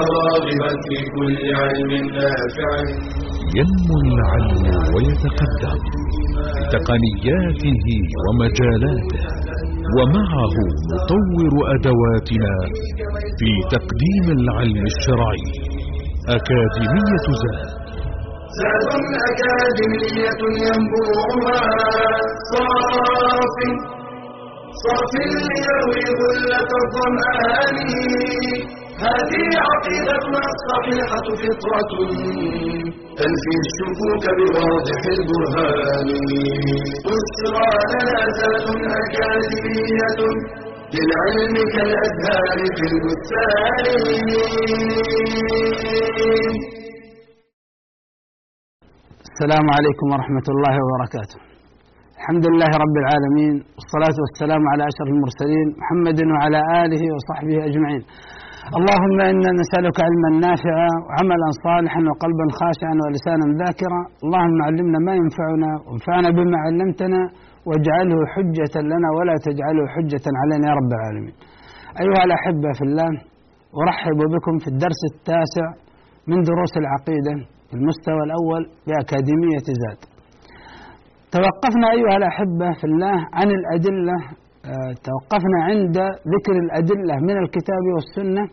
راغبا في كل علم نافع. ينمو العلم ويتقدم بتقنياته ومجالاته ومعه نطور أدواتنا في تقديم العلم الشرعي أكاديمية زاد. زاد أكاديمية ينبوعها. صاف صاف ليروي غلة الظمآن. هذه عقيدتنا الصحيحة فطرة. تنفي الشكوك بواضح البرهان. بشرى لنا ذات أكاديمية للعلم كالأزهار في البستان السلام عليكم ورحمة الله وبركاته. الحمد لله رب العالمين والصلاة والسلام على أشرف المرسلين محمد وعلى آله وصحبه أجمعين. اللهم إنا نسألك علما نافعا وعملا صالحا وقلبا خاشعا ولسانا ذاكرا. اللهم علمنا ما ينفعنا وانفعنا بما علمتنا واجعله حجة لنا ولا تجعله حجة علينا يا رب العالمين. أيها الأحبة في الله أرحب بكم في الدرس التاسع من دروس العقيدة في المستوى الأول بأكاديمية زاد. توقفنا أيها الأحبة في الله عن الأدلة توقفنا عند ذكر الأدلة من الكتاب والسنة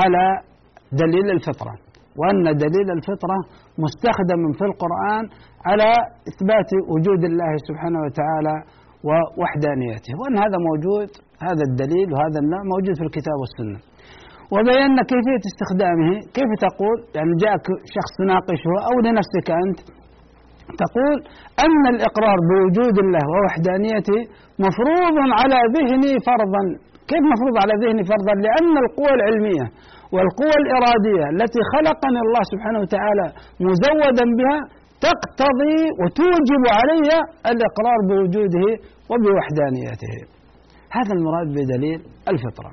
على دليل الفطرة وأن دليل الفطرة مستخدم في القرآن على إثبات وجود الله سبحانه وتعالى ووحدانيته وأن هذا موجود هذا الدليل وهذا النوع موجود في الكتاب والسنة. وبينا كيفية استخدامه كيف تقول؟ يعني جاءك شخص تناقشه أو لنفسك أنت تقول أن الإقرار بوجود الله ووحدانيته مفروض على ذهني فرضا. كيف مفروض على ذهني فرضا؟ لأن القوى العلمية والقوى الإرادية التي خلقني الله سبحانه وتعالى مزودا بها تقتضي وتوجب علي الإقرار بوجوده وبوحدانيته. هذا المراد بدليل الفطرة.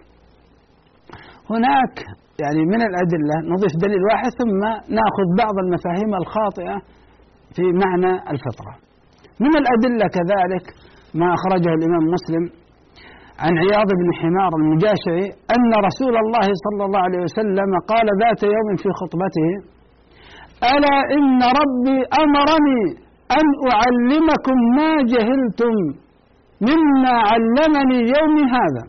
هناك يعني من الأدلة نضيف دليل واحد ثم نأخذ بعض المفاهيم الخاطئة في معنى الفطرة. من الأدلة كذلك ما أخرجه الإمام مسلم عن عياض بن حمار المجاشعي أن رسول الله صلى الله عليه وسلم قال ذات يوم في خطبته ألا إن ربي أمرني أن أعلمكم ما جهلتم مما علمني يوم هذا.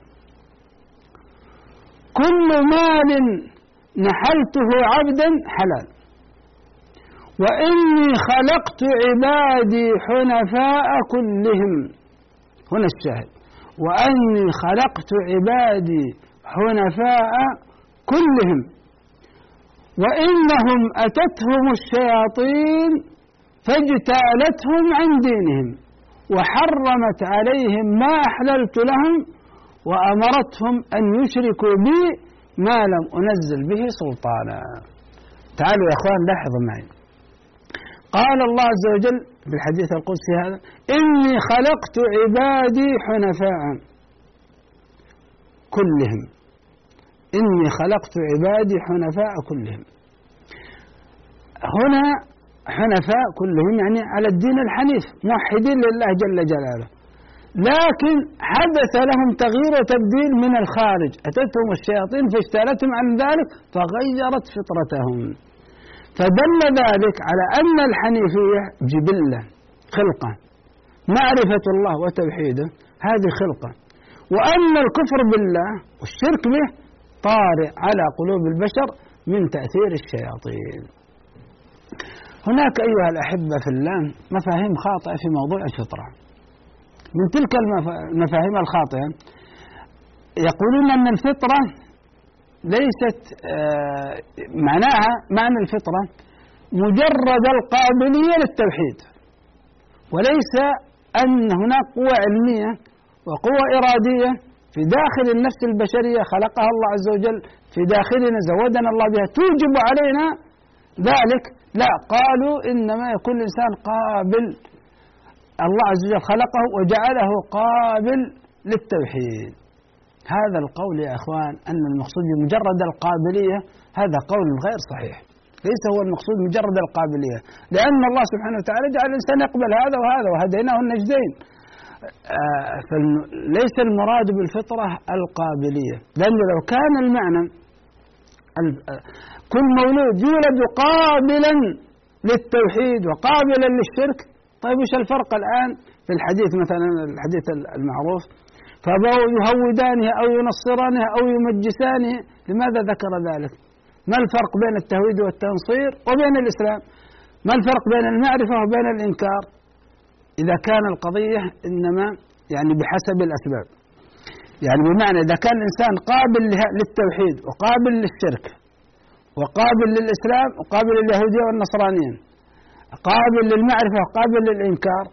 كل مال نحلته عبدا حلال. وإني خلقت عبادي حنفاء كلهم. هنا الشاهد. وأني خلقت عبادي حنفاء كلهم. وإنهم أتتهم الشياطين فاجتالتهم عن دينهم وحرمت عليهم ما أحللت لهم وأمرتهم أن يشركوا بي ما لم أنزل به سلطانا. تعالوا يا أخوان لاحظوا معي. قال الله عز وجل في الحديث القدسي هذا إني خلقت عبادي حنفاء كلهم. إني خلقت عبادي حنفاء كلهم. هنا حنفاء كلهم يعني على الدين الحنيف موحدين لله جل جلاله. لكن حدث لهم تغيير وتبديل من الخارج. أتتهم الشياطين فاجتالتهم عن ذلك فغيرت فطرتهم. فدل ذلك على أن الحنيفية جبلة خلقة. معرفة الله وتوحيده هذه خلقة. وأن الكفر بالله والشرك به طارئ على قلوب البشر من تأثير الشياطين. هناك أيها الأحبة في الله مفاهيم خاطئة في موضوع الفطرة. من تلك المفاهيم الخاطئة يقولون أن الفطرة ليست آه، معناها معنى الفطرة مجرد القابلية للتوحيد وليس أن هناك قوة علمية وقوة إرادية في داخل النفس البشرية خلقها الله عز وجل في داخلنا زودنا الله بها توجب علينا ذلك. لا قالوا إنما يكون الإنسان قابل الله عز وجل خلقه وجعله قابل للتوحيد. هذا القول يا إخوان أن المقصود بمجرد القابلية هذا قول غير صحيح. ليس هو المقصود مجرد القابلية. لأن الله سبحانه وتعالى جعل الإنسان يقبل هذا وهذا وهديناه النجدين. آه فليس المراد بالفطرة القابلية. لأنه لو كان المعنى كل مولود يولد قابلا للتوحيد وقابلا للشرك طيب وش الفرق الآن في الحديث مثلا الحديث المعروف؟ فأبوا يهودانه أو ينصرانه أو يمجسانه. لماذا ذكر ذلك؟ ما الفرق بين التهويد والتنصير وبين الإسلام؟ ما الفرق بين المعرفة وبين الإنكار؟ إذا كان القضية إنما يعني بحسب الأسباب. يعني بمعنى إذا كان الإنسان قابل للتوحيد وقابل للشرك وقابل للإسلام وقابل لليهودية والنصرانيين قابل للمعرفة وقابل للإنكار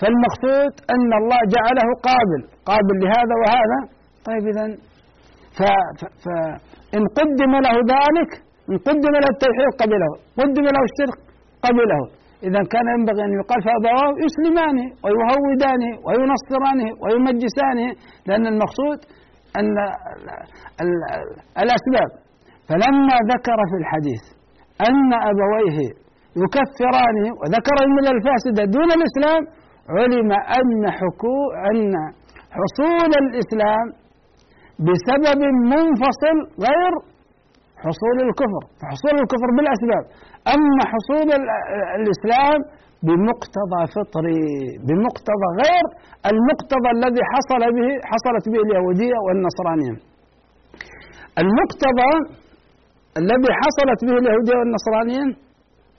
فالمقصود أن الله جعله قابل قابل لهذا وهذا. طيب إذا فإن قدم له ذلك إن قدم له التوحيد قبله قدم له الشرك قبله. إذا كان ينبغي أن يقال فأبواه يسلمانه ويهودانه وينصرانه ويمجسانه لأن المقصود أن الأسباب. فلما ذكر في الحديث أن أبويه يكفرانه وذكر الملة الفاسدة دون الإسلام علم أن حكو أن حصول الإسلام بسبب منفصل غير حصول الكفر فحصول الكفر بالأسباب. أما حصول الإسلام بمقتضى فطري بمقتضى غير المقتضى الذي حصل به حصلت به اليهودية والنصرانية. المقتضى الذي حصلت به اليهودية والنصرانية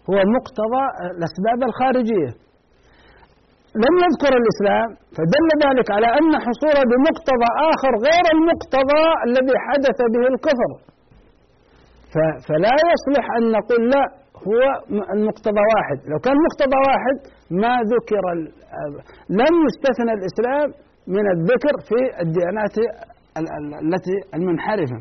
هو مقتضى الأسباب الخارجية. لم يذكر الإسلام فدل ذلك على أن حصوله بمقتضى آخر غير المقتضى الذي حدث به الكفر. فلا يصلح أن نقول لا هو المقتضى واحد. لو كان مقتضى واحد ما ذكر لم يستثنى الإسلام من الذكر في الديانات التي المنحرفة.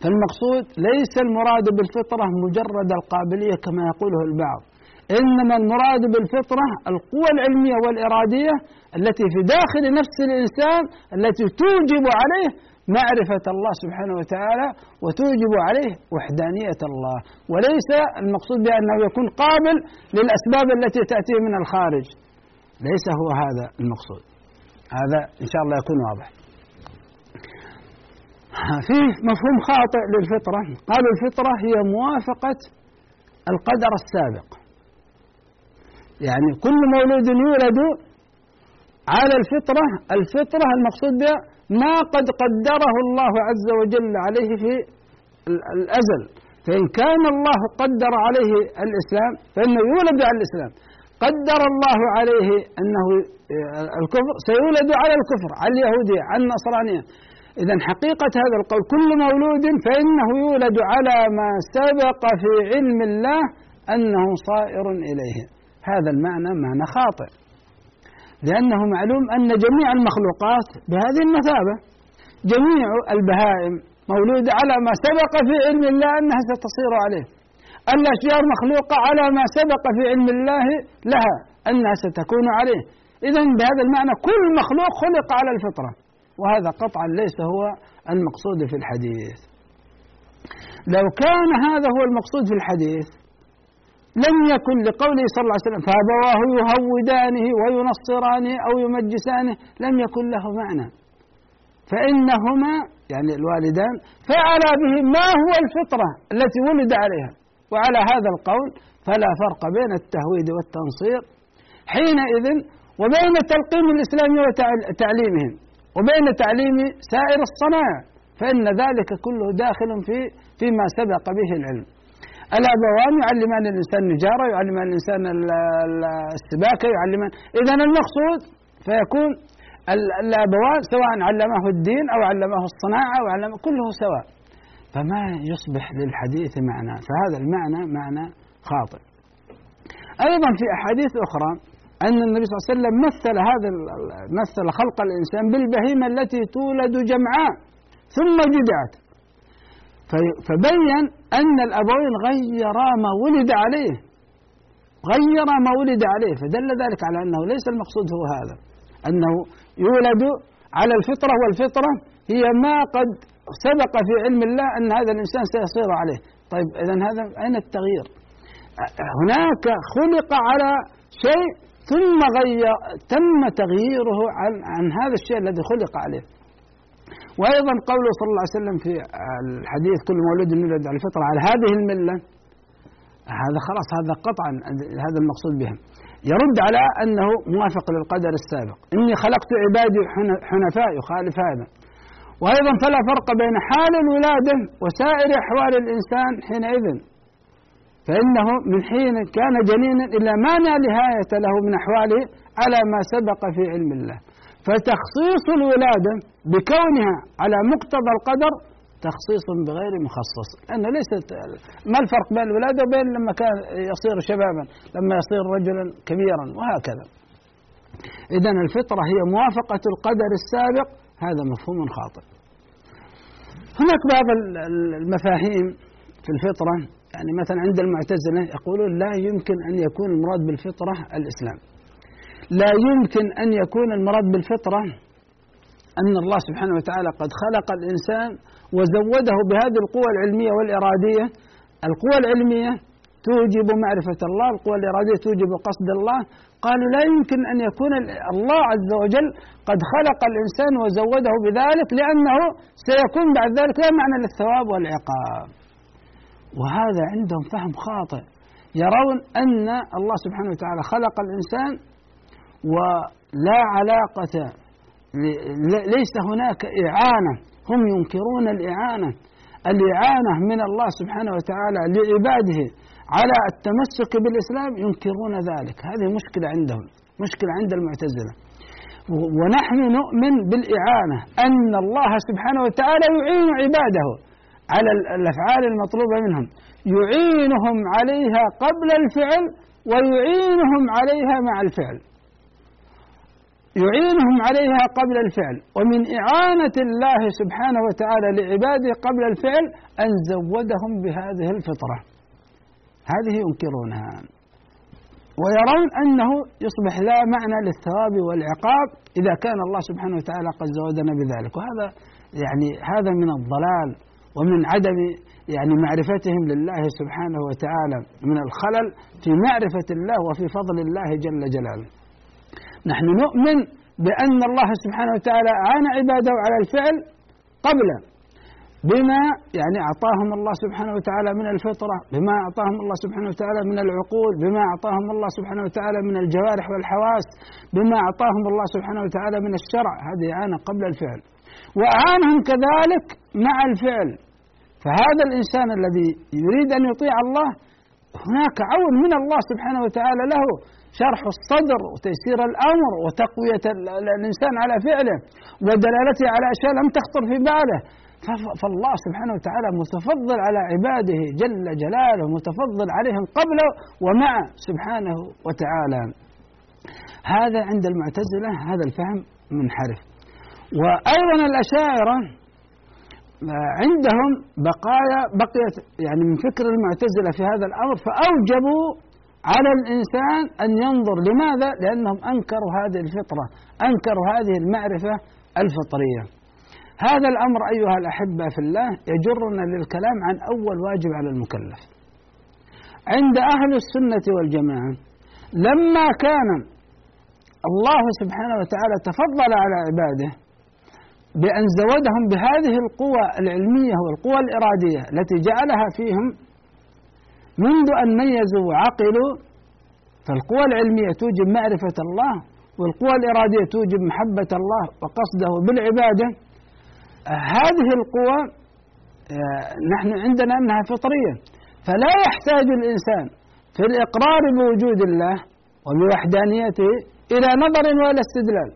فالمقصود ليس المراد بالفطرة مجرد القابلية كما يقوله البعض. إنما المراد بالفطرة القوى العلمية والإرادية التي في داخل نفس الإنسان التي توجب عليه معرفة الله سبحانه وتعالى وتوجب عليه وحدانية الله. وليس المقصود بأنه يكون قابل للأسباب التي تأتيه من الخارج. ليس هو هذا المقصود. هذا إن شاء الله يكون واضح. فيه مفهوم خاطئ للفطرة. قالوا الفطرة هي موافقة القدر السابق. يعني كل مولود يولد على الفطرة الفطرة المقصود بها ما قد قدره الله عز وجل عليه في الأزل. فإن كان الله قدر عليه الإسلام فإنه يولد على الإسلام. قدر الله عليه أنه الكفر سيولد على الكفر على اليهودية على النصرانية. إذا حقيقة هذا القول كل مولود فإنه يولد على ما سبق في علم الله أنه صائر إليه. هذا المعنى معنى خاطئ. لأنه معلوم أن جميع المخلوقات بهذه المثابة جميع البهائم مولودة على ما سبق في علم الله أنها ستصير عليه. الأشجار مخلوقة على ما سبق في علم الله لها أنها ستكون عليه. إذا بهذا المعنى كل مخلوق خلق على الفطرة وهذا قطعا ليس هو المقصود في الحديث. لو كان هذا هو المقصود في الحديث لم يكن لقوله صلى الله عليه وسلم فأبواه يهودانه وينصرانه أو يمجسانه لم يكن له معنى. فإنهما يعني الوالدان فعلا به ما هو الفطرة التي ولد عليها. وعلى هذا القول فلا فرق بين التهويد والتنصير. حينئذ وبين تلقين الإسلام وتعليمهم وبين تعليم سائر الصنائع فإن ذلك كله داخل في فيما سبق به العلم. الأبوان يعلمان الإنسان النجارة يعلمان الإنسان السباكة يعلمان. إذا المقصود فيكون الأبوان سواء علمه الدين أو علمه الصناعة أو علمه كله سواء. فما يصبح للحديث معنى؟ فهذا المعنى معنى خاطئ. أيضا في أحاديث أخرى أن النبي صلى الله عليه وسلم مثل هذا مثل خلق الإنسان بالبهيمة التي تولد جمعاء ثم جدعت. فبين أن الأبوين غيرا ما ولد عليه. غير ما ولد عليه. فدل ذلك على أنه ليس المقصود هو هذا. أنه يولد على الفطرة والفطرة هي ما قد سبق في علم الله أن هذا الإنسان سيصير عليه. طيب إذا هذا أين التغيير؟ هناك خلق على شيء ثم غير تم تغييره عن, عن هذا الشيء الذي خلق عليه. وأيضا قوله صلى الله عليه وسلم في الحديث كل مولود يولد على الفطرة على هذه الملة هذا خلاص هذا قطعا هذا المقصود بها يرد على أنه موافق للقدر السابق. إني خلقت عبادي حنفاء يخالف هذا. وأيضا فلا فرق بين حال الولادة وسائر أحوال الإنسان حينئذ. فإنه من حين كان جنينا إلى ما لا نهاية له من أحواله على ما سبق في علم الله. فتخصيص الولادة بكونها على مقتضى القدر تخصيص بغير مخصص. لأنه ليست ما الفرق بين الولادة وبين لما كان يصير شبابا لما يصير رجلا كبيرا وهكذا. إذا الفطرة هي موافقة القدر السابق هذا مفهوم خاطئ. هناك بعض المفاهيم في الفطرة يعني مثلا عند المعتزلة يقولون لا يمكن أن يكون المراد بالفطرة الإسلام. لا يمكن أن يكون المراد بالفطرة أن الله سبحانه وتعالى قد خلق الإنسان وزوده بهذه القوى العلمية والإرادية. القوى العلمية توجب معرفة الله القوى الإرادية توجب قصد الله. قالوا لا يمكن أن يكون الله عز وجل قد خلق الإنسان وزوده بذلك لأنه سيكون بعد ذلك لا معنى للثواب والعقاب. وهذا عندهم فهم خاطئ. يرون أن الله سبحانه وتعالى خلق الإنسان ولا علاقة ليس هناك إعانة. هم ينكرون الإعانة. الإعانة من الله سبحانه وتعالى لعباده على التمسك بالإسلام ينكرون ذلك. هذه مشكلة عندهم مشكلة عند المعتزلة. ونحن نؤمن بالإعانة أن الله سبحانه وتعالى يعين عباده على الأفعال المطلوبة منهم. يعينهم عليها قبل الفعل ويعينهم عليها مع الفعل. يعينهم عليها قبل الفعل. ومن إعانة الله سبحانه وتعالى لعباده قبل الفعل أن زودهم بهذه الفطرة. هذه ينكرونها. ويرون أنه يصبح لا معنى للثواب والعقاب إذا كان الله سبحانه وتعالى قد زودنا بذلك. وهذا يعني هذا من الضلال ومن عدم يعني معرفتهم لله سبحانه وتعالى من الخلل في معرفة الله وفي فضل الله جل جلاله. نحن نؤمن بأن الله سبحانه وتعالى أعان عباده على الفعل قبل بما يعني أعطاهم الله سبحانه وتعالى من الفطرة بما أعطاهم الله سبحانه وتعالى من العقول بما أعطاهم الله سبحانه وتعالى من الجوارح والحواس بما أعطاهم الله سبحانه وتعالى من الشرع. هذه إعانة قبل الفعل. وأعانهم كذلك مع الفعل. فهذا الإنسان الذي يريد أن يطيع الله هناك عون من الله سبحانه وتعالى له شرح الصدر وتيسير الأمر وتقوية الإنسان على فعله ودلالته على أشياء لم تخطر في باله. فالله سبحانه وتعالى متفضل على عباده جل جلاله متفضل عليهم قبله ومع سبحانه وتعالى. هذا عند المعتزلة هذا الفهم منحرف. وأيضا الأشاعرة عندهم بقايا بقيت يعني من فكر المعتزلة في هذا الأمر فأوجبوا على الإنسان أن ينظر. لماذا؟ لأنهم أنكروا هذه الفطرة أنكروا هذه المعرفة الفطرية. هذا الأمر أيها الأحبة في الله يجرنا للكلام عن أول واجب على المكلف. عند أهل السنة والجماعة لما كان الله سبحانه وتعالى تفضل على عباده بأن زودهم بهذه القوى العلمية والقوى الإرادية التي جعلها فيهم منذ أن ميزوا وعقلوا فالقوى العلمية توجب معرفة الله والقوى الإرادية توجب محبة الله وقصده بالعبادة. هذه القوى آه، نحن عندنا أنها فطرية. فلا يحتاج الإنسان في الإقرار بوجود الله وبوحدانيته إلى نظر ولا استدلال.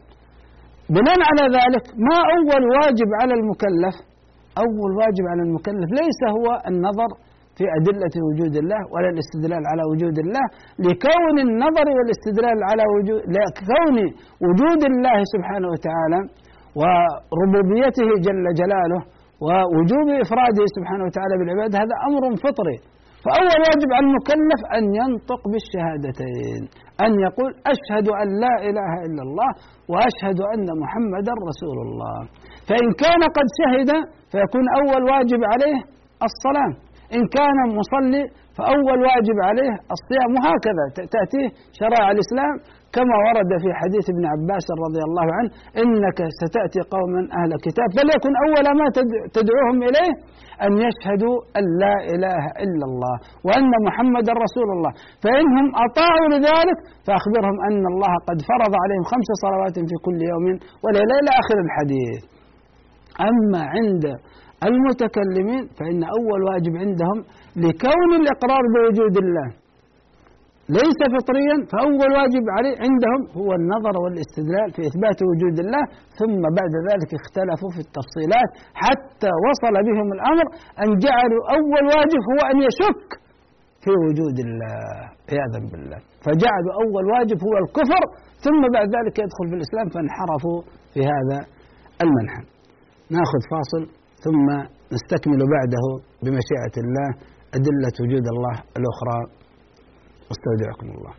بناء على ذلك ما أول واجب على المكلف؟ أول واجب على المكلف ليس هو النظر في أدلة وجود الله ولا الاستدلال على وجود الله لكون النظر والاستدلال على وجود لكون وجود الله سبحانه وتعالى وربوبيته جل جلاله ووجوب إفراده سبحانه وتعالى بالعباد هذا أمر فطري. فأول واجب على المكلف أن ينطق بالشهادتين أن يقول أشهد أن لا إله إلا الله وأشهد أن محمدا رسول الله. فإن كان قد شهد فيكون أول واجب عليه الصلاة. إن كان مصلي فأول واجب عليه الصيام وهكذا تأتيه شرائع الإسلام كما ورد في حديث ابن عباس رضي الله عنه إنك ستأتي قوما أهل كتاب فليكن أول ما تدعوهم إليه أن يشهدوا أن لا إله إلا الله وأن محمد رسول الله. فإنهم أطاعوا لذلك فأخبرهم أن الله قد فرض عليهم خمس صلوات في كل يوم وليلة إلى آخر الحديث. أما عند المتكلمين فإن أول واجب عندهم لكون الإقرار بوجود الله. ليس فطريا فأول واجب عليه عندهم هو النظر والاستدلال في إثبات وجود الله ثم بعد ذلك اختلفوا في التفصيلات حتى وصل بهم الأمر أن جعلوا أول واجب هو أن يشك في وجود الله عياذا بالله. فجعلوا أول واجب هو الكفر ثم بعد ذلك يدخل في الإسلام فانحرفوا في هذا المنحى ناخذ فاصل. ثم نستكمل بعده بمشيئة الله أدلة وجود الله الأخرى. واستودعكم الله.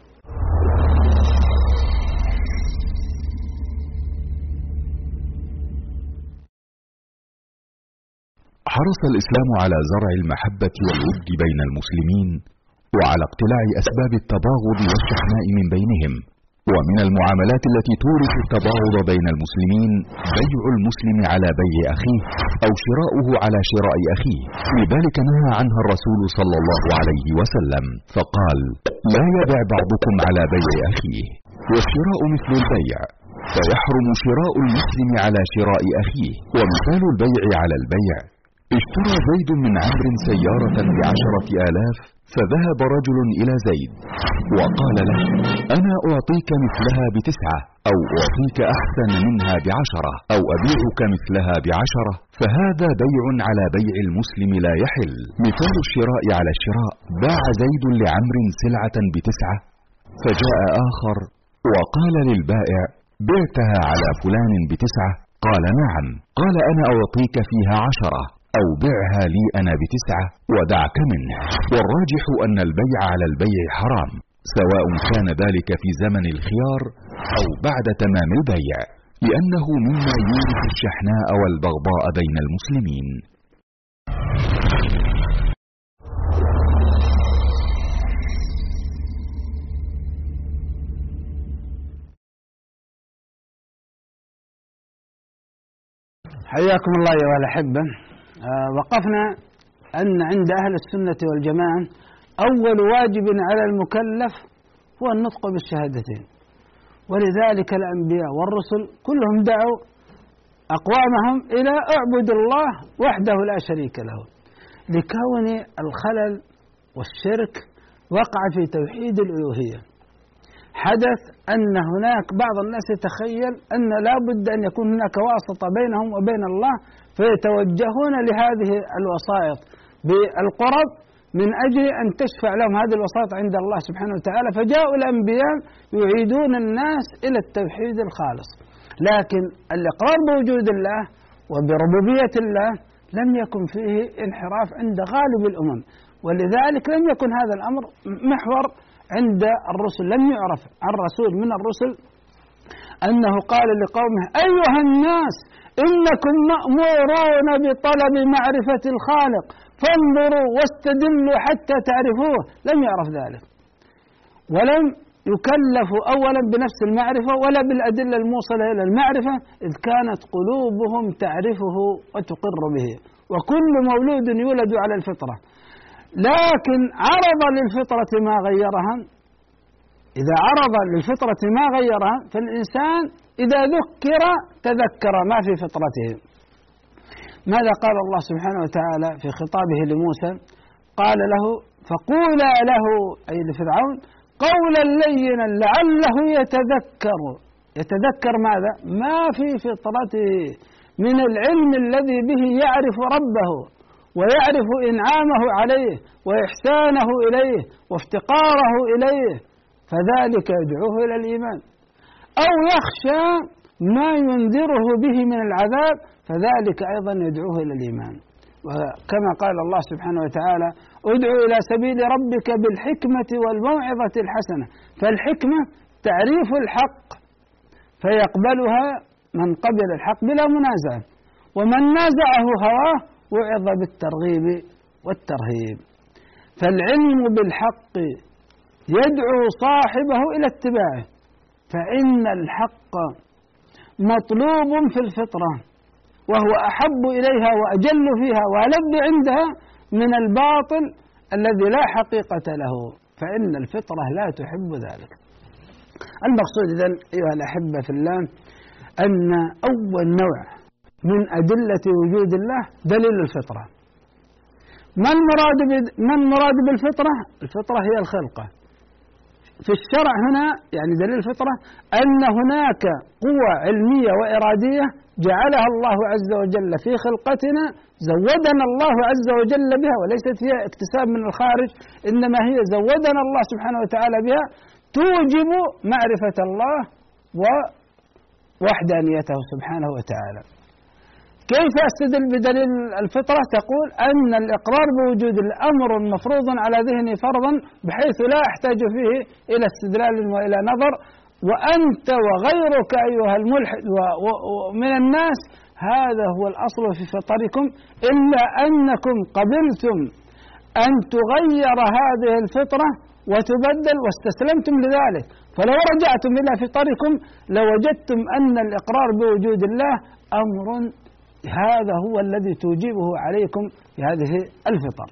حرص الإسلام على زرع المحبة والود بين المسلمين وعلى اقتلاع أسباب التباغض والشحناء من بينهم. ومن المعاملات التي تورث التباغض بين المسلمين بيع المسلم على بيع أخيه أو شراؤه على شراء أخيه. لذلك نهى عنها الرسول صلى الله عليه وسلم فقال لا يبع بعضكم على بيع أخيه والشراء مثل البيع فيحرم شراء المسلم على شراء أخيه ومثال البيع على البيع اشترى زيد من عمرو سيارة بعشرة آلاف فذهب رجل إلى زيد وقال له أنا أعطيك مثلها بتسعة أو أعطيك أحسن منها بعشرة أو أبيعك مثلها بعشرة فهذا بيع على بيع المسلم لا يحل. مثال الشراء على الشراء باع زيد لعمر سلعة بتسعة فجاء آخر وقال للبائع بعتها على فلان بتسعة قال نعم قال أنا أعطيك فيها عشرة. أو بعها لي أنا بتسعة ودعك منه. والراجح أن البيع على البيع حرام سواء كان ذلك في زمن الخيار أو بعد تمام البيع لأنه مما يورث الشحناء والبغضاء بين المسلمين. حياكم الله أيها الأحبة وقفنا أن عند أهل السنة والجماعة أول واجب على المكلف هو النطق بالشهادتين. ولذلك الأنبياء والرسل كلهم دعوا أقوامهم إلى اعبد الله وحده لا شريك له. لكون الخلل والشرك وقع في توحيد الألوهية. حدث أن هناك بعض الناس يتخيل أن لا بد أن يكون هناك واسطة بينهم وبين الله فيتوجهون لهذه الوسائط بالقرب من أجل أن تشفع لهم هذه الوسائط عند الله سبحانه وتعالى. فجاءوا الأنبياء يعيدون الناس إلى التوحيد الخالص. لكن الإقرار بوجود الله وبربوبية الله لم يكن فيه انحراف عند غالب الأمم ولذلك لم يكن هذا الأمر محور عند الرسل. لم يعرف عن رسول من الرسل أنه قال لقومه أيها الناس إنكم مأمورون بطلب معرفة الخالق. فانظروا واستدلوا حتى تعرفوه. لم يعرف ذلك. ولم يكلفوا أولا بنفس المعرفة ولا بالأدلة الموصلة إلى المعرفة إذ كانت قلوبهم تعرفه وتقر به. وكل مولود يولد على الفطرة. لكن عرض للفطرة ما غيرها. إذا عرض للفطرة ما غيرها فالإنسان إذا ذكر تذكر ما في فطرته. ماذا قال الله سبحانه وتعالى في خطابه لموسى؟ قال له فقولا له أي لفرعون قولا لينا لعله يتذكر. يتذكر ماذا؟ ما في فطرته من العلم الذي به يعرف ربه ويعرف إنعامه عليه وإحسانه إليه وافتقاره إليه فذلك يدعوه إلى الإيمان. أو يخشى ما ينذره به من العذاب فذلك أيضا يدعوه إلى الإيمان. وكما قال الله سبحانه وتعالى ادعو إلى سبيل ربك بالحكمة والموعظة الحسنة. فالحكمة تعريف الحق فيقبلها من قبل الحق بلا منازعة. ومن نازعه هواه وعظ بالترغيب والترهيب. فالعلم بالحق يدعو صاحبه إلى اتباعه. فإن الحق مطلوب في الفطرة وهو أحب إليها وأجل فيها وألذ عندها من الباطل الذي لا حقيقة له. فإن الفطرة لا تحب ذلك. المقصود إذا أيها الأحبة في الله أن أول نوع من أدلة وجود الله دليل الفطرة. ما المراد ما المراد بالفطرة؟ الفطرة هي الخلقة. في الشرع هنا يعني دليل الفطرة أن هناك قوة علمية وإرادية جعلها الله عز وجل في خلقتنا زودنا الله عز وجل بها وليست هي اكتساب من الخارج إنما هي زودنا الله سبحانه وتعالى بها توجب معرفة الله ووحدانيته سبحانه وتعالى. كيف استدل بدليل الفطرة؟ تقول أن الإقرار بوجود الأمر مفروض على ذهني فرضا بحيث لا أحتاج فيه إلى استدلال وإلى نظر. وأنت وغيرك أيها الملحد ومن الناس هذا هو الأصل في فطركم. إلا أنكم قبلتم أن تغير هذه الفطرة وتبدل واستسلمتم لذلك. فلو رجعتم إلى فطركم لوجدتم أن الإقرار بوجود الله أمر هذا هو الذي توجبه عليكم في هذه الفطر.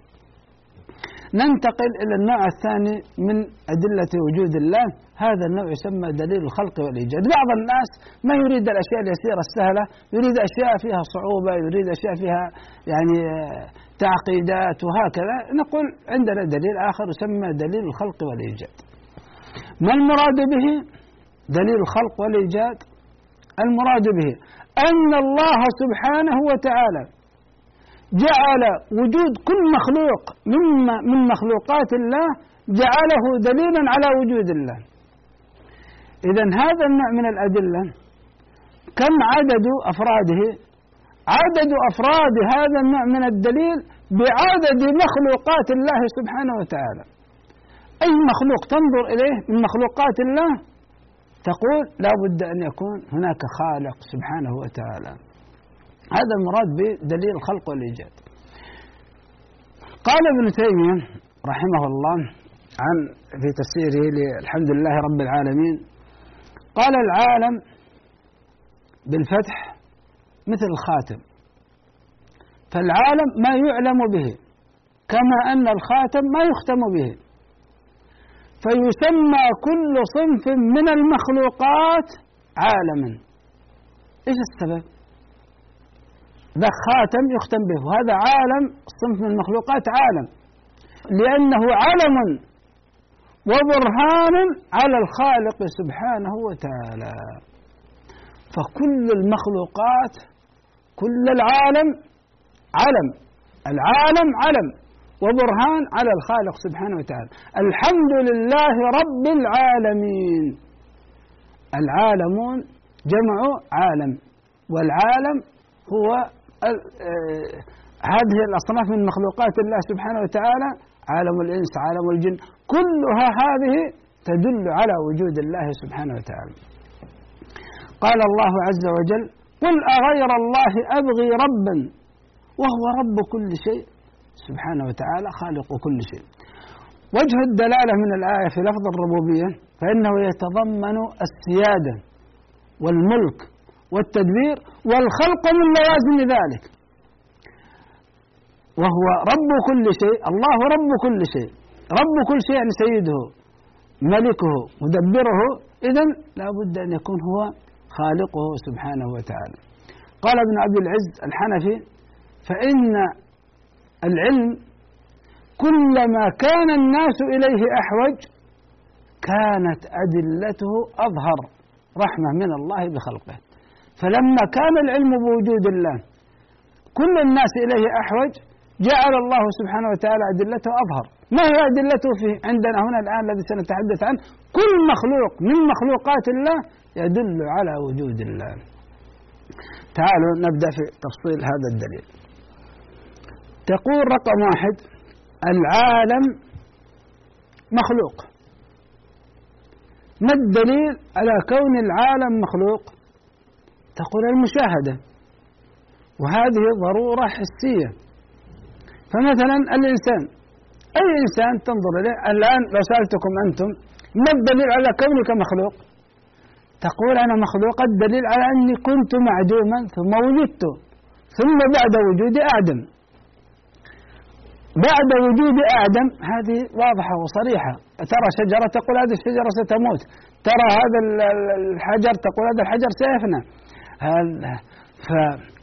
ننتقل إلى النوع الثاني من أدلة وجود الله. هذا النوع يسمى دليل الخلق والإيجاد. بعض الناس ما يريد الأشياء اليسيرة السهلة يريد أشياء فيها صعوبة يريد أشياء فيها يعني تعقيدات وهكذا. نقول عندنا دليل آخر يسمى دليل الخلق والإيجاد. ما المراد به دليل الخلق والإيجاد؟ المراد به أن الله سبحانه وتعالى جعل وجود كل مخلوق مما من مخلوقات الله جعله دليلا على وجود الله. إذا هذا النوع من الأدلة كم عدد أفراده؟ عدد أفراد هذا النوع من الدليل بعدد مخلوقات الله سبحانه وتعالى. أي مخلوق تنظر إليه من مخلوقات الله؟ تقول لا بد أن يكون هناك خالق سبحانه وتعالى. هذا المراد بدليل الخلق والإيجاد. قال ابن تيمية رحمه الله عن في تفسيره الحمد لله رب العالمين قال العالم بالفتح مثل الخاتم. فالعالم ما يعلم به كما أن الخاتم ما يختم به. فيسمى كل صنف من المخلوقات عالما. إيش السبب؟ ذا خاتم يختم به. وهذا عالم صنف من المخلوقات عالم. لأنه علم وبرهان على الخالق سبحانه وتعالى. فكل المخلوقات كل العالم علم. العالم علم. وبرهان على الخالق سبحانه وتعالى. الحمد لله رب العالمين. العالمون جمع عالم والعالم هو آه، هذه الأصناف من مخلوقات الله سبحانه وتعالى. عالم الإنس عالم الجن كلها هذه تدل على وجود الله سبحانه وتعالى. قال الله عز وجل قل أغير الله أبغي ربا وهو رب كل شيء سبحانه وتعالى خالق كل شيء. وجه الدلالة من الآية في لفظ الربوبية فإنه يتضمن السيادة والملك والتدبير والخلق من لوازم ذلك. وهو رب كل شيء الله رب كل شيء. رب كل شيء يعني سيده ملكه مدبره. إذا لا بد أن يكون هو خالقه سبحانه وتعالى. قال ابن عبد العز الحنفي فإن العلم كلما كان الناس إليه أحوج كانت أدلته أظهر رحمة من الله بخلقه. فلما كان العلم بوجود الله كل الناس إليه أحوج جعل الله سبحانه وتعالى أدلته أظهر. ما هي أدلته في عندنا هنا الآن الذي سنتحدث عنه؟ كل مخلوق من مخلوقات الله يدل على وجود الله. تعالوا نبدأ في تفصيل هذا الدليل. تقول رقم واحد العالم مخلوق. ما الدليل على كون العالم مخلوق؟ تقول المشاهدة. وهذه ضرورة حسية. فمثلا الإنسان أي إنسان تنظر إليه؟ الآن لو سألتكم أنتم ما الدليل على كونك مخلوق؟ تقول أنا مخلوق الدليل على أني كنت معدوما ثم وجدت ثم بعد وجودي أعدم بعد وجود آدم هذه واضحة وصريحة. ترى شجرة تقول هذه الشجرة ستموت. ترى هذا الحجر تقول هذا الحجر سيفنى. ف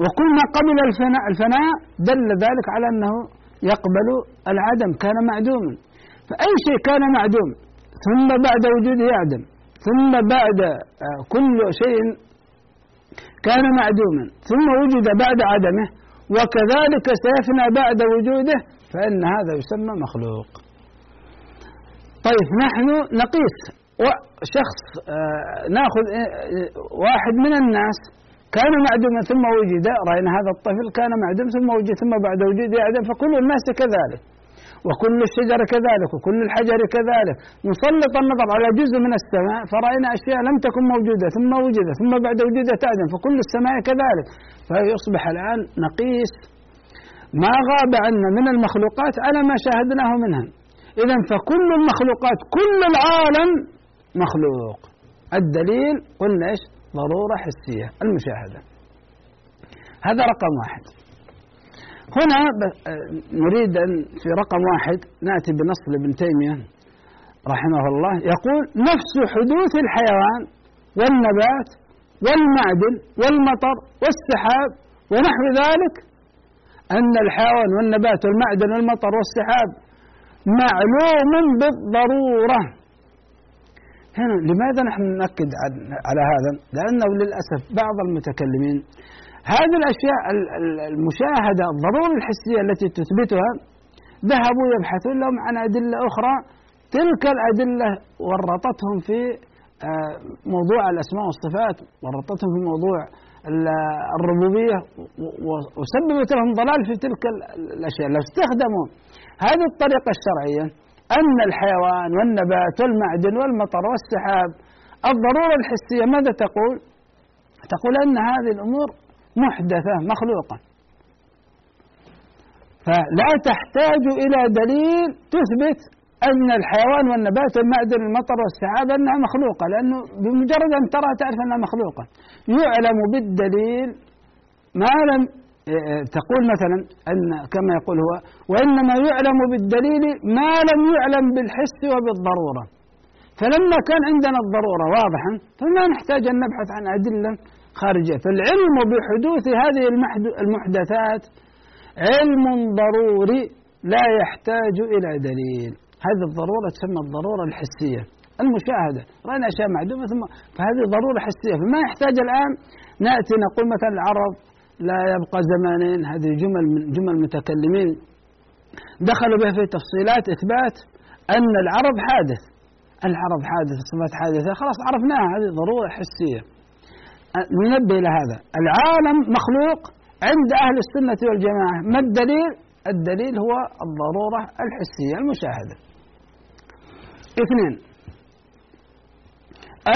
وكل ما قبل الفناء, الفناء دل ذلك على أنه يقبل العدم كان معدوما. فأي شيء كان معدوم ثم بعد وجوده يعدم ثم بعد آه، كل شيء كان معدوما ثم وجد بعد عدمه وكذلك سيفنى بعد وجوده فإن هذا يسمى مخلوق. طيب نحن نقيس. شخص آه، نأخذ آه، واحد من الناس كان معدوما ثم وجد رأينا هذا الطفل كان معدوم ثم وجد ثم بعد وجود يعدم فكل الناس كذلك. وكل الشجر كذلك وكل الحجر كذلك. نسلط النظر على جزء من السماء فرأينا أشياء لم تكن موجودة ثم وجدت ثم بعد وجودها تعدم فكل السماء كذلك. فيصبح الآن نقيس ما غاب عنا من المخلوقات على ما شاهدناه منها. إذا فكل المخلوقات كل العالم مخلوق. الدليل قلنا إيش؟ ضرورة حسية المشاهدة. هذا رقم واحد. هنا نريد أن في رقم واحد نأتي بنص لابن تيمية رحمه الله. يقول نفس حدوث الحيوان والنبات والمعدن والمطر والسحاب ونحو ذلك أن الحيوان والنبات والمعدن والمطر والسحاب معلوم بالضرورة هنا لماذا نحن نؤكد على هذا؟ لأنه للأسف بعض المتكلمين هذه الأشياء المشاهدة الضرورة الحسية التي تثبتها ذهبوا يبحثون لهم عن أدلة أخرى تلك الأدلة ورطتهم في آه، موضوع الأسماء والصفات ورطتهم في موضوع الربوبية وسببت لهم ضلال في تلك الأشياء. لو استخدموا هذه الطريقة الشرعية أن الحيوان والنبات والمعدن والمطر والسحاب الضرورة الحسية. ماذا تقول؟ تقول أن هذه الأمور محدثة مخلوقة. فلا تحتاج إلى دليل تثبت أن الحيوان والنبات والمعدن والمطر والسحاب أنها مخلوقة لأنه بمجرد أن ترى تعرف أنها مخلوقة. يعلم بالدليل ما لم تقول مثلا أن كما يقول هو وإنما يعلم بالدليل ما لم يعلم بالحس وبالضرورة. فلما كان عندنا الضرورة واضحا فما نحتاج أن نبحث عن أدلة خارجية. فالعلم بحدوث هذه المحدثات علم ضروري لا يحتاج إلى دليل. هذه الضرورة تسمى الضرورة الحسية. المشاهدة رأينا أشياء معدومة ثم فهذه ضرورة حسية. فما يحتاج الآن نأتي نقول مثلا العرب لا يبقى زمانين هذه جمل من جمل متكلمين. دخلوا بها في تفصيلات إثبات أن العرب حادث. العرب حادث صفات حادثة خلاص عرفناها هذه ضرورة حسية. ننبه إلى هذا. العالم مخلوق عند أهل السنة والجماعة. ما الدليل؟ الدليل هو الضرورة الحسية. المشاهدة. اثنين.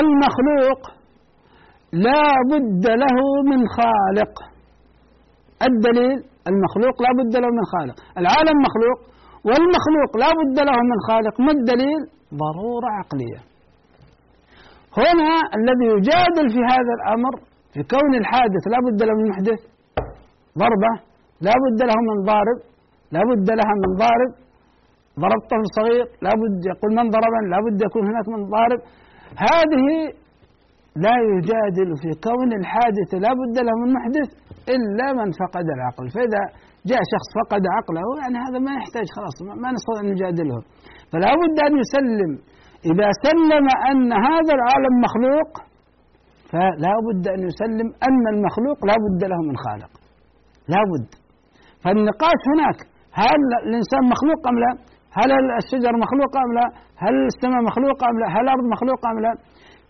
المخلوق لا بد له من خالق. الدليل المخلوق لا بد له من خالق. العالم مخلوق والمخلوق لا بد له من خالق. ما الدليل؟ ضرورة عقلية. هنا الذي يجادل في هذا الأمر في كون الحادث لا بد له من محدث ضربة لا بد له من ضارب لا بد لها من ضارب ضرب طفل صغير لا بد يقول من ضربا لا بد يكون هناك من ضارب. هذه لا يجادل في كون الحادث لا بد له من محدث إلا من فقد العقل. فإذا جاء شخص فقد عقله يعني هذا ما يحتاج خلاص ما نستطيع أن نجادله. فلا بد أن يسلم. إذا سلم أن هذا العالم مخلوق فلا بد أن يسلم أن المخلوق لا بد له من خالق. لا بد. فالنقاش هناك هل الإنسان مخلوق أم لا؟ هل الشجر مخلوق أم لا؟ هل السماء مخلوقة أم لا؟ هل الأرض مخلوقة أم لا؟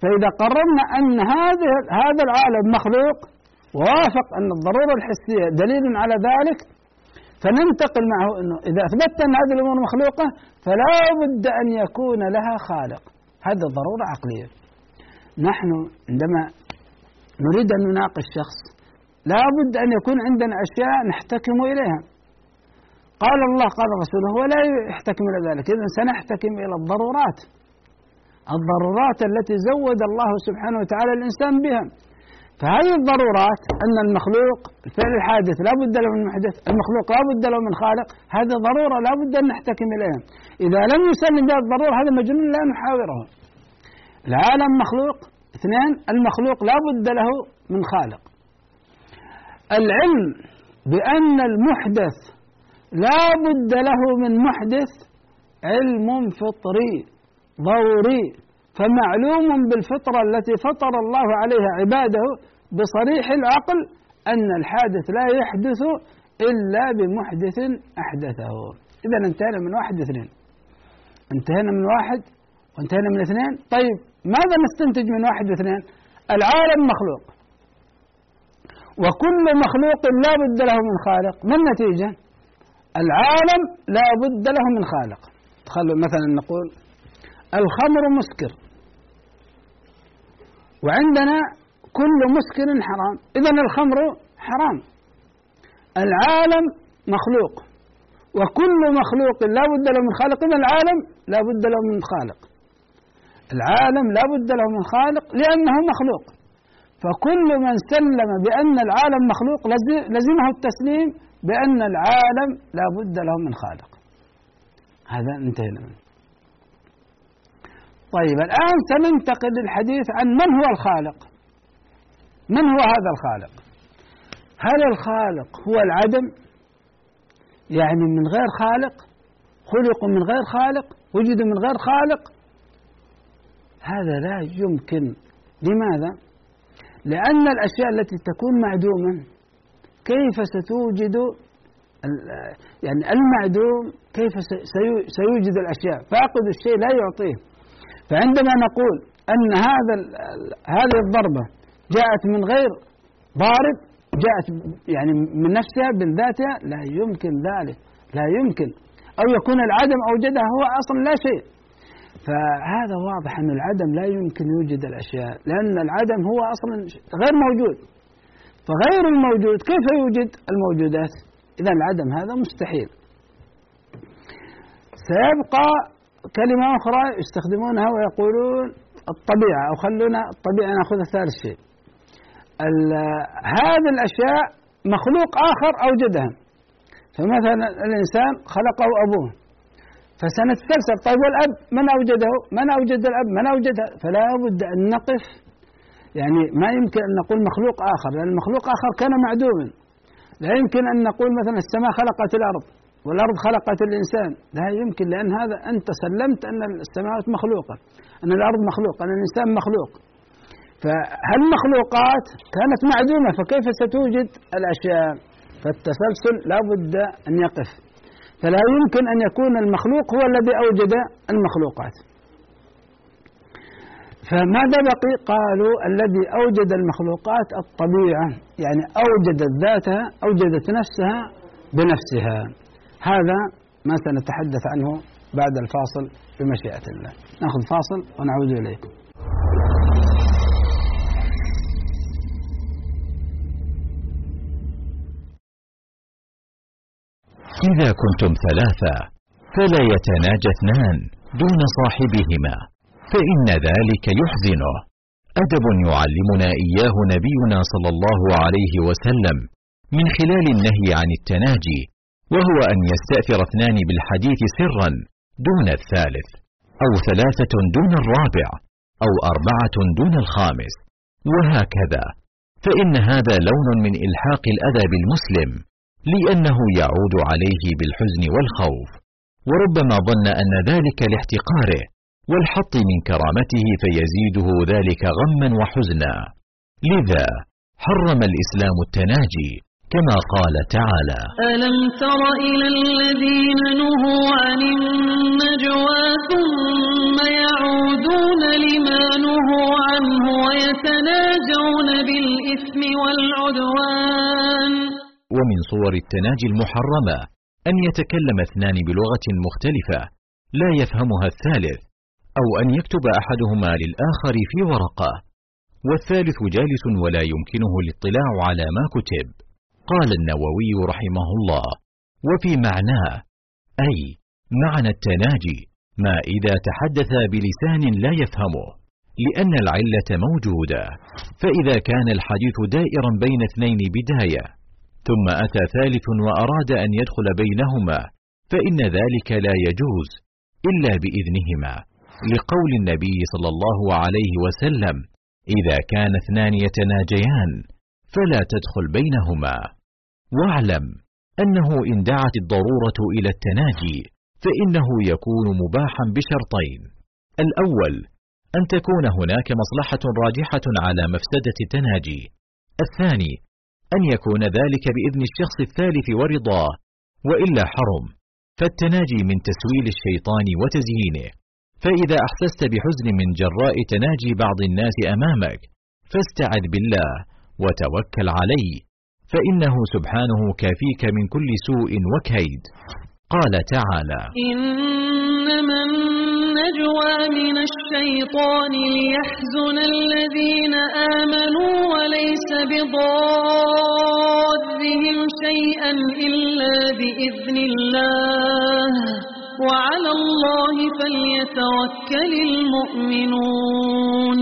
فإذا قررنا أن هذا هذا العالم مخلوق ووافق أن الضرورة الحسية دليل على ذلك فننتقل معه أنه إذا أثبتت أن هذه الأمور مخلوقة فلا بد أن يكون لها خالق. هذا ضرورة عقلية. نحن عندما نريد أن نناقش شخص لا بد أن يكون عندنا أشياء نحتكم إليها. قال الله قال رسوله ولا يحتكم إلى ذلك. إذا سنحتكم إلى الضرورات. الضرورات التي زود الله سبحانه وتعالى الإنسان بها. فهذه الضرورات أن المخلوق الفعل الحادث لا بد له من محدث المخلوق لا بد له من خالق؟ هذه ضرورة لا بد أن نحتكم إليها. إذا لم يسلم بها الضرورة هذا مجنون لا نحاوره. العالم مخلوق. اثنين المخلوق لا بد له من خالق. العلم بأن المحدث لا بد له من محدث علم فطري ضروري. فمعلوم بالفطرة التي فطر الله عليها عباده بصريح العقل أن الحادث لا يحدث إلا بمحدث أحدثه. إذا انتهينا من واحد اثنين. انتهينا من واحد وانتهينا من اثنين. طيب ماذا نستنتج من واحد واثنين؟ العالم مخلوق. وكل مخلوق لا بد له من خالق. ما النتيجة؟ العالم لا بد له من خالق. خلوا مثلا نقول الخمر مسكر. وعندنا كل مسكر حرام. إذا الخمر حرام. العالم مخلوق. وكل مخلوق لا بد له من خالق. إذا العالم لا بد له من خالق. العالم لا بد له من خالق لأنه مخلوق. فكل من سلم بأن العالم مخلوق لزمه التسليم بأن العالم لا بد له من خالق. هذا انتهينا منه. طيب الآن سننتقل للحديث عن من هو الخالق. من هو هذا الخالق؟ هل الخالق هو العدم يعني من غير خالق خلقوا من غير خالق وجدوا من غير خالق. هذا لا يمكن. لماذا؟ لأن الأشياء التي تكون معدوما كيف ستوجد يعني المعدوم كيف سيوجد الأشياء؟ فأقد الشيء لا يعطيه. فعندما نقول أن هذا هذه الضربة جاءت من غير ضارب جاءت يعني من نفسها من ذاتها لا يمكن ذلك لا يمكن. أو يكون العدم أوجدها هو أصلا لا شيء. فهذا واضح أن العدم لا يمكن يوجد الأشياء لأن العدم هو أصلا غير موجود. فغير الموجود كيف يوجد الموجودات؟ إذا العدم هذا مستحيل. سيبقى كلمة أخرى يستخدمونها ويقولون الطبيعة أو خلونا الطبيعة نأخذ ثالث شيء. هذه الأشياء مخلوق آخر أوجدها. فمثلا الإنسان خلقه أبوه. فسنتسلسل طيب والأب من أوجده؟ من أوجد الأب؟ من أوجدها؟ فلا بد أن نقف. يعني ما يمكن أن نقول مخلوق آخر لأن المخلوق آخر كان معدوما لا يمكن أن نقول مثلا السماء خلقت الأرض والأرض خلقت الإنسان. لا يمكن لأن هذا أنت سلمت أن السماوات مخلوقة أن الأرض مخلوقة أن الإنسان مخلوق. فهالمخلوقات كانت معدومة؟ فكيف ستوجد الأشياء؟ فالتسلسل لا بد أن يقف. فلا يمكن أن يكون المخلوق هو الذي أوجد المخلوقات. فماذا بقي؟ قالوا الذي أوجد المخلوقات الطبيعة يعني أوجدت ذاتها أوجدت نفسها بنفسها. هذا ما سنتحدث عنه بعد الفاصل بمشيئة الله. نأخذ فاصل ونعود إليكم. إذا كنتم ثلاثة فلا يتناجى اثنان دون صاحبهما فإن ذلك يحزنه. أدب يعلمنا إياه نبينا صلى الله عليه وسلم من خلال النهي عن التناجي وهو أن يستأثر اثنان بالحديث سرا دون الثالث أو ثلاثة دون الرابع أو أربعة دون الخامس وهكذا. فإن هذا لون من إلحاق الأذى بالمسلم لأنه يعود عليه بالحزن والخوف. وربما ظن أن ذلك لاحتقاره والحط من كرامته فيزيده ذلك غما وحزنا. لذا حرم الإسلام التناجي كما قال تعالى ألم تر إلى الذين نهوا عن النجوى ثم يعودون لما نهوا عنه ويتناجون بالإثم والعدوان؟ ومن صور التناجي المحرمة أن يتكلم اثنان بلغة مختلفة لا يفهمها الثالث أو أن يكتب أحدهما للآخر في ورقة. والثالث جالس ولا يمكنه الاطلاع على ما كتب. قال النووي رحمه الله. وفي معناه أي معنى التناجي ما إذا تحدث بلسان لا يفهمه لأن العلة موجودة. فإذا كان الحديث دائرا بين اثنين بداية ثم أتى ثالث وأراد أن يدخل بينهما فإن ذلك لا يجوز إلا بإذنهما. لقول النبي صلى الله عليه وسلم إذا كان اثنان يتناجيان فلا تدخل بينهما. واعلم أنه إن دعت الضرورة إلى التناجي فإنه يكون مباحا بشرطين. الأول أن تكون هناك مصلحة راجحة على مفسدة التناجي. الثاني أن يكون ذلك بإذن الشخص الثالث ورضاه وإلا حرم. فالتناجي من تسويل الشيطان وتزيينه. فإذا أحسست بحزن من جراء تناجي بعض الناس أمامك فاستعذ بالله وتوكل عليه فإنه سبحانه كافيك من كل سوء وكيد. قال تعالى إنما النجوى من الشيطان ليحزن الذين آمنوا وليس بضادهم شيئا إلا بإذن الله. وعلى الله فليتوكل المؤمنون.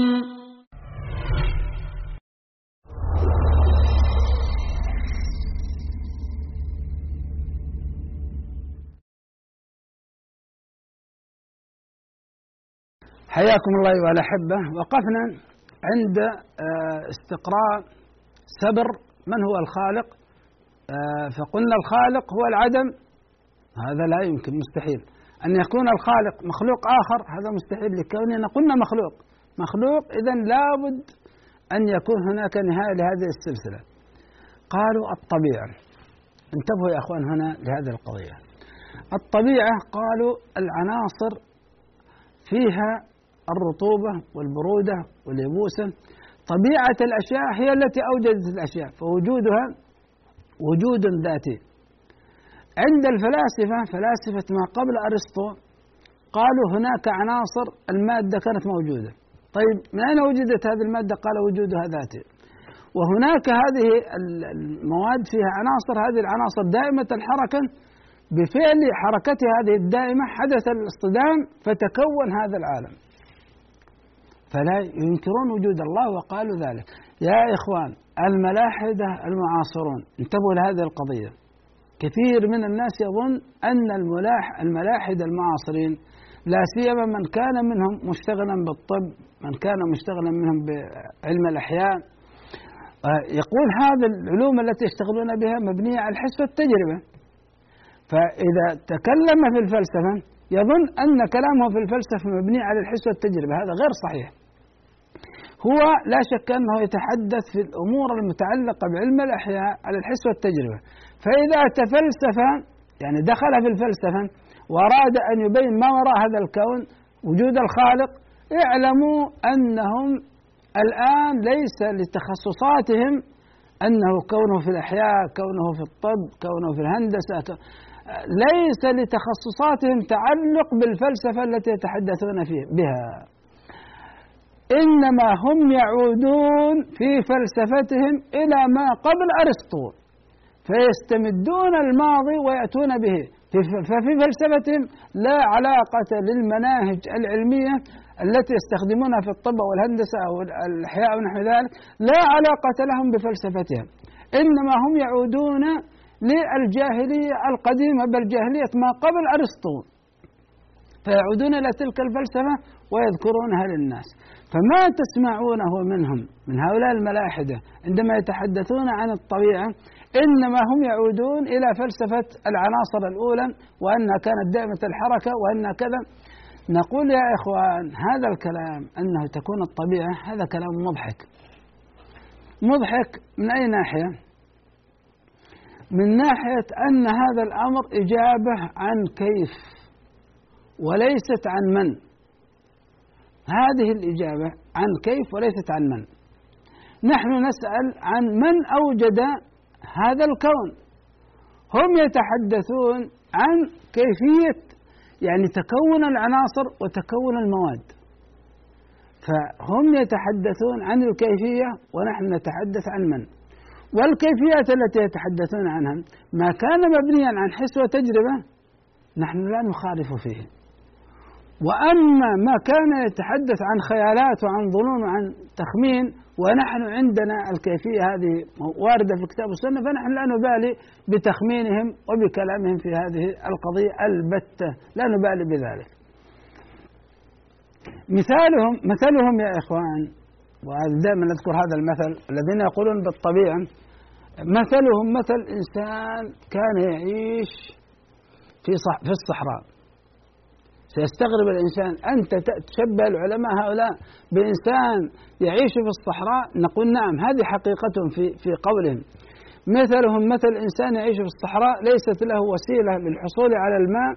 حياكم الله أيها الأحبة وقفنا عند آه، استقراء سبر. من هو الخالق؟ آه، فقلنا الخالق هو العدم. هذا لا يمكن مستحيل. أن يكون الخالق مخلوق آخر هذا مستحيل لكوننا. قلنا مخلوق مخلوق إذا لابد أن يكون هناك نهاية لهذه السلسلة. قالوا الطبيعة. انتبهوا يا أخوان هنا لهذه القضية. الطبيعة قالوا العناصر فيها الرطوبة والبرودة واليبوسة طبيعة الأشياء هي التي أوجدت الأشياء فوجودها وجود ذاتي. عند الفلاسفة فلاسفة ما قبل أرسطو قالوا هناك عناصر المادة كانت موجودة. طيب من أين وجدت هذه المادة؟ قال وجودها ذاتي. وهناك هذه المواد فيها عناصر هذه العناصر دائمة الحركة بفعل حركتها هذه الدائمة حدث الاصطدام فتكون هذا العالم. فلا ينكرون وجود الله وقالوا ذلك. يا إخوان الملاحدة المعاصرون. انتبهوا لهذه القضية. كثير من الناس يظن أن الملاح الملاحدة المعاصرين لا سيما من كان منهم مشتغلا بالطب من كان مشتغلا منهم بعلم الأحياء. يقول هذه العلوم التي يشتغلون بها مبنية على الحس والتجربة فإذا تكلم في الفلسفة يظن أن كلامه في الفلسفة مبني على الحس والتجربة هذا غير صحيح. هو لا شك أنه يتحدث في الأمور المتعلقة بعلم الأحياء على الحس والتجربة. فإذا تفلسف يعني دخل في الفلسفة وأراد أن يبين ما وراء هذا الكون وجود الخالق اعلموا أنهم الآن ليس لتخصصاتهم أنه كونه في الأحياء كونه في الطب كونه في الهندسة ليس لتخصصاتهم تعلق بالفلسفة التي يتحدثون فيه بها. إنما هم يعودون في فلسفتهم إلى ما قبل أرسطو فيستمدون الماضي ويأتون به. ففي فلسفتهم لا علاقة للمناهج العلمية التي يستخدمونها في الطب والهندسة أو الأحياء ونحو ذلك لا علاقة لهم بفلسفتهم. إنما هم يعودون للجاهلية القديمة بل جاهلية ما قبل أرسطو. فيعودون إلى تلك الفلسفة ويذكرونها للناس. فما تسمعونه منهم من هؤلاء الملاحدة عندما يتحدثون عن الطبيعة إنما هم يعودون إلى فلسفة العناصر الأولى وأنها كانت دائمة الحركة وأنها كذا. نقول يا إخوان هذا الكلام أنه تكون الطبيعة هذا كلام مضحك. مضحك من أي ناحية؟ من ناحية أن هذا الأمر إجابة عن كيف وليست عن من؟ هذه الإجابة عن كيف وليست عن من؟ نحن نسأل عن من أوجد هذا الكون. هم يتحدثون عن كيفية يعني تكون العناصر وتكون المواد. فهم يتحدثون عن الكيفية ونحن نتحدث عن من. والكيفيات التي يتحدثون عنها ما كان مبنيا عن حس وتجربة نحن لا نخالف فيه. وأما ما كان يتحدث عن خيالات وعن ظنون وعن تخمين ونحن عندنا الكيفية هذه واردة في الكتاب والسنة فنحن لا نبالي بتخمينهم وبكلامهم في هذه القضية البتة. لا نبالي بذلك. مثالهم مثلهم يا إخوان ودائما نذكر هذا المثل الذين يقولون بالطبيعة مثلهم مثل إنسان كان يعيش في في الصحراء. سيستغرب الإنسان أنت تشبه العلماء هؤلاء بإنسان يعيش في الصحراء؟ نقول نعم هذه حقيقتهم في في قولهم. مثلهم مثل إنسان يعيش في الصحراء ليست له وسيلة للحصول على الماء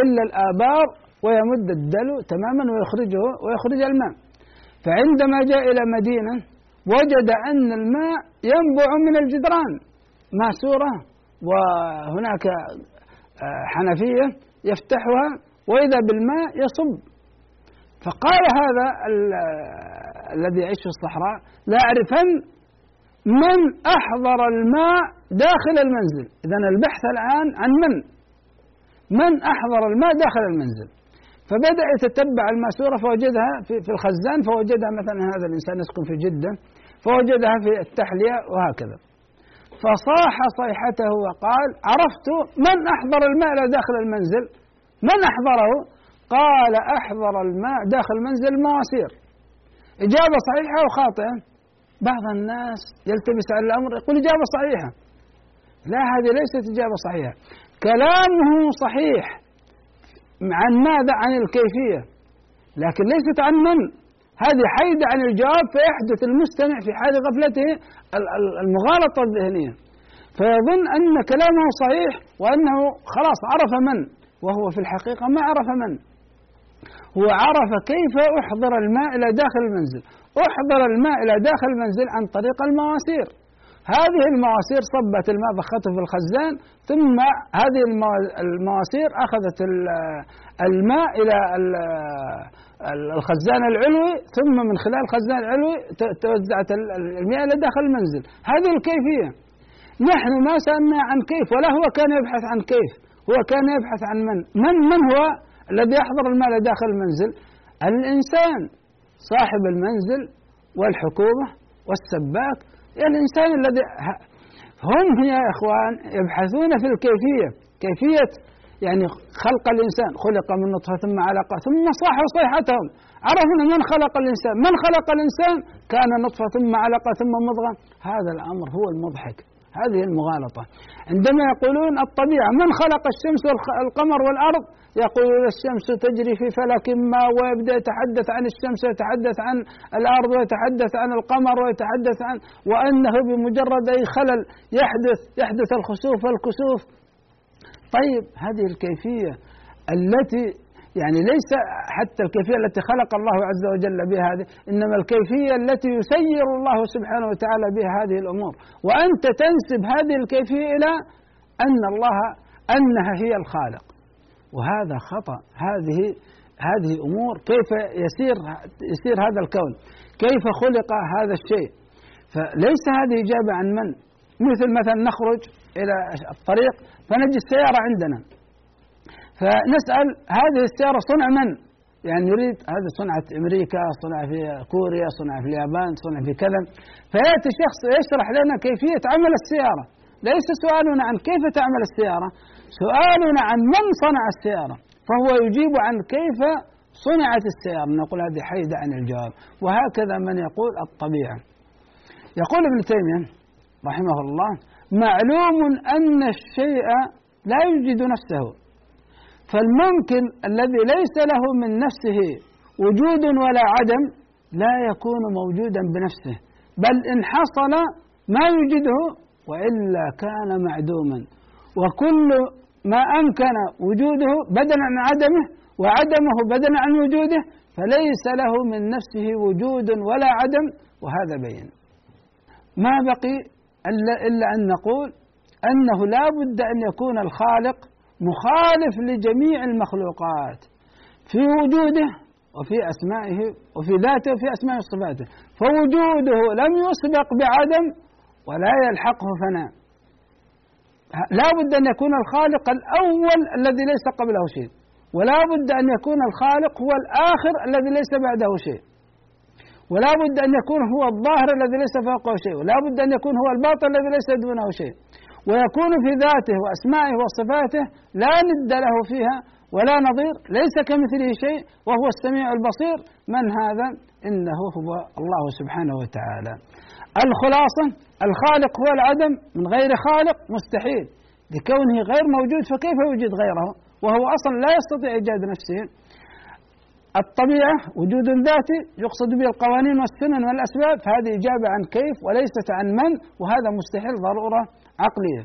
إلا الآبار ويمد الدلو تماما ويخرجه ويخرج الماء. فعندما جاء إلى مدينة وجد أن الماء ينبع من الجدران. ماسورة وهناك آه، حنفية يفتحها وإذا بالماء يصب. فقال هذا الذي يعيش في الصحراء لا أعرفن من أحضر الماء داخل المنزل. إذا البحث الآن عن من؟ من أحضر الماء داخل المنزل. فبدأ يتتبع الماسورة فوجدها في, الخزان فوجدها مثلا هذا الإنسان يسكن في جدة فوجدها في التحلية وهكذا. فصاح صيحته وقال عرفت من أحضر الماء داخل المنزل؟ من أحضره؟ قال أحضر الماء داخل المنزل المواسير إجابة صحيحة أو خاطئة بعض الناس يلتبس على الأمر يقول إجابة صحيحة. لا هذه ليست إجابة صحيحة. كلامه صحيح. عن ماذا؟ عن الكيفية. لكن ليست عن من؟ هذه حيدة عن الجواب فيحدث المستمع في حال غفلته المغالطة الذهنية. فيظن أن كلامه صحيح وأنه خلاص عرف من. وهو في الحقيقة ما عرف من. هو عرف كيف أحضر الماء إلى داخل المنزل. أحضر الماء إلى داخل المنزل عن طريق المواسير هذه المواسير صبت الماء ضخته في الخزان ثم هذه المواسير أخذت الماء إلى الخزان العلوي ثم من خلال الخزان العلوي توزعت المياه إلى داخل المنزل. هذه الكيفية. نحن ما سألنا عن كيف ولا هو كان يبحث عن كيف. هو كان يبحث عن من؟ من؟ من هو الذي يحضر المال داخل المنزل؟ الإنسان صاحب المنزل والحكومة والسباك يعني الإنسان الذي هم يا إخوان يبحثون في الكيفية كيفية يعني خلق الإنسان خلق من نطفة ثم علقة ثم صاحوا صيحتهم. عرفنا من خلق الإنسان؟ من خلق الإنسان؟ كان نطفة ثم علقة ثم مضغة. هذا الأمر هو المضحك. هذه المغالطة. عندما يقولون الطبيعة من خلق الشمس والقمر والأرض؟ يقول الشمس تجري في فلك ما ويبدأ يتحدث عن الشمس ويتحدث عن الأرض ويتحدث عن القمر ويتحدث عن وأنه بمجرد أي خلل يحدث يحدث الخسوف والكسوف. طيب هذه الكيفية التي يعني ليس حتى الكيفية التي خلق الله عز وجل بها هذه إنما الكيفية التي يسير الله سبحانه وتعالى بها هذه الأمور. وأنت تنسب هذه الكيفية إلى أن الله أنها هي الخالق. وهذا خطأ. هذه هذه أمور. كيف يسير يسير هذا الكون؟ كيف خلق هذا الشيء؟ فليس هذه إجابة عن من؟ مثل مثلا نخرج إلى الطريق فنجد السيارة عندنا. فنسأل هذه السيارة صنع من؟ يعني نريد هذه صنعت أمريكا صنع في كوريا صنع في اليابان صنع في كذا. فيأتي شخص يشرح لنا كيفية عمل السيارة. ليس سؤالنا عن كيف تعمل السيارة سؤالنا عن من صنع السيارة. فهو يجيب عن كيف صنعت السيارة. نقول هذه حيدة عن الجواب. وهكذا من يقول الطبيعة. يقول ابن تيمية رحمه الله معلوم أن الشيء لا يوجد نفسه. فالممكن الذي ليس له من نفسه وجود ولا عدم لا يكون موجودا بنفسه بل إن حصل ما يوجده وإلا كان معدوما. وكل ما أمكن وجوده بدلا عن عدمه وعدمه بدلا عن وجوده فليس له من نفسه وجود ولا عدم وهذا بين ما بقي إلا أن نقول أنه لا بد أن يكون الخالق مخالف لجميع المخلوقات في وجوده وفي أسمائه وفي ذاته وفي أسمائه وصفاته. فوجوده لم يسبق بعدم ولا يلحقه فناء. لا بد أن يكون الخالق الأول الذي ليس قبله شيء ولا بد أن يكون الخالق هو الآخر الذي ليس بعده شيء. ولا بد أن يكون هو الظاهر الذي ليس فوقه شيء ولا بد أن يكون هو الباطن الذي ليس دونه شيء. ويكون في ذاته وأسمائه وصفاته لا ند له فيها ولا نظير ليس كمثله شيء وهو السميع البصير. من هذا؟ إنه هو الله سبحانه وتعالى. الخلاصة الخالق هو العدم من غير خالق مستحيل. لكونه غير موجود فكيف يوجد غيره؟ وهو أصلا لا يستطيع إيجاد نفسه. الطبيعة وجود ذاتي يقصد به القوانين والسنن والأسباب. فهذه إجابة عن كيف وليست عن من وهذا مستحيل ضرورة. عقلية.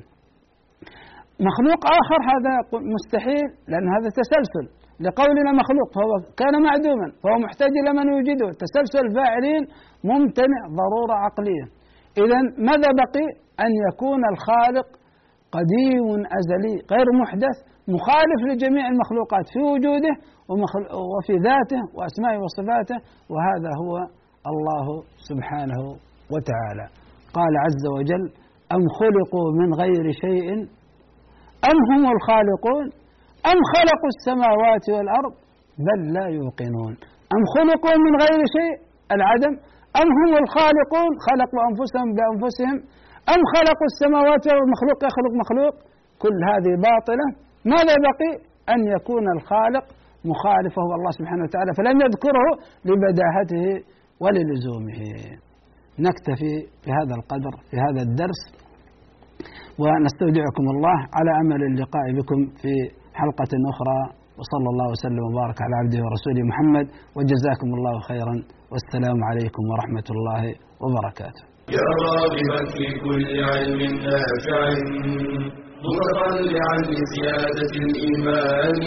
مخلوق آخر هذا مستحيل لأن هذا تسلسل. لقولنا مخلوق فهو كان معدوما فهو محتاج إلى من يوجده. تسلسل الفاعلين ممتنع ضرورة عقلية. إذا ماذا بقي؟ أن يكون الخالق قديم أزلي غير محدث مخالف لجميع المخلوقات في وجوده وفي ذاته وأسمائه وصفاته. وهذا هو الله سبحانه وتعالى. قال عز وجل أم خلقوا من غير شيء؟ أم هم الخالقون؟ أم خلقوا السماوات والأرض بل لا يوقنون؟ أم خلقوا من غير شيء؟ العدم. أم هم الخالقون؟ خلقوا أنفسهم بأنفسهم. أم خلقوا السماوات والمخلوق يخلق مخلوق؟ كل هذه باطلة. ماذا بقي؟ أن يكون الخالق مخالفه الله سبحانه وتعالى فلم يذكره لبداهته وللزومه. نكتفي بهذا القدر في هذا الدرس ونستودعكم الله على أمل اللقاء بكم في حلقة أخرى. وصلى الله وسلم وبارك على عبده ورسوله محمد. وجزاكم الله خيرا. والسلام عليكم ورحمة الله وبركاته. يا راغبا في كل علم نافع. متطلعا لزياده الإيمان.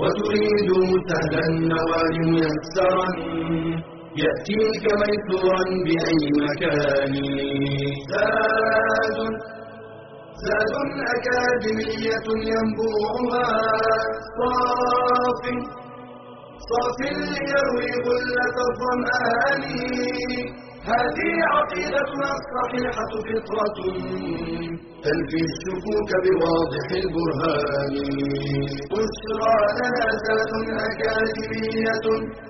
وتريد سهلا النوال ميسرا يأتيك ميسورا بأي مكان. زاد زاد أكاديمية ينبوعها. صاف. صاف ليروي غلة الظمآن. هذه عقيدتنا الصحيحة فطرة. تنفي الشكوك بواضح البرهان. بشرى لنا زاد أكاديمية.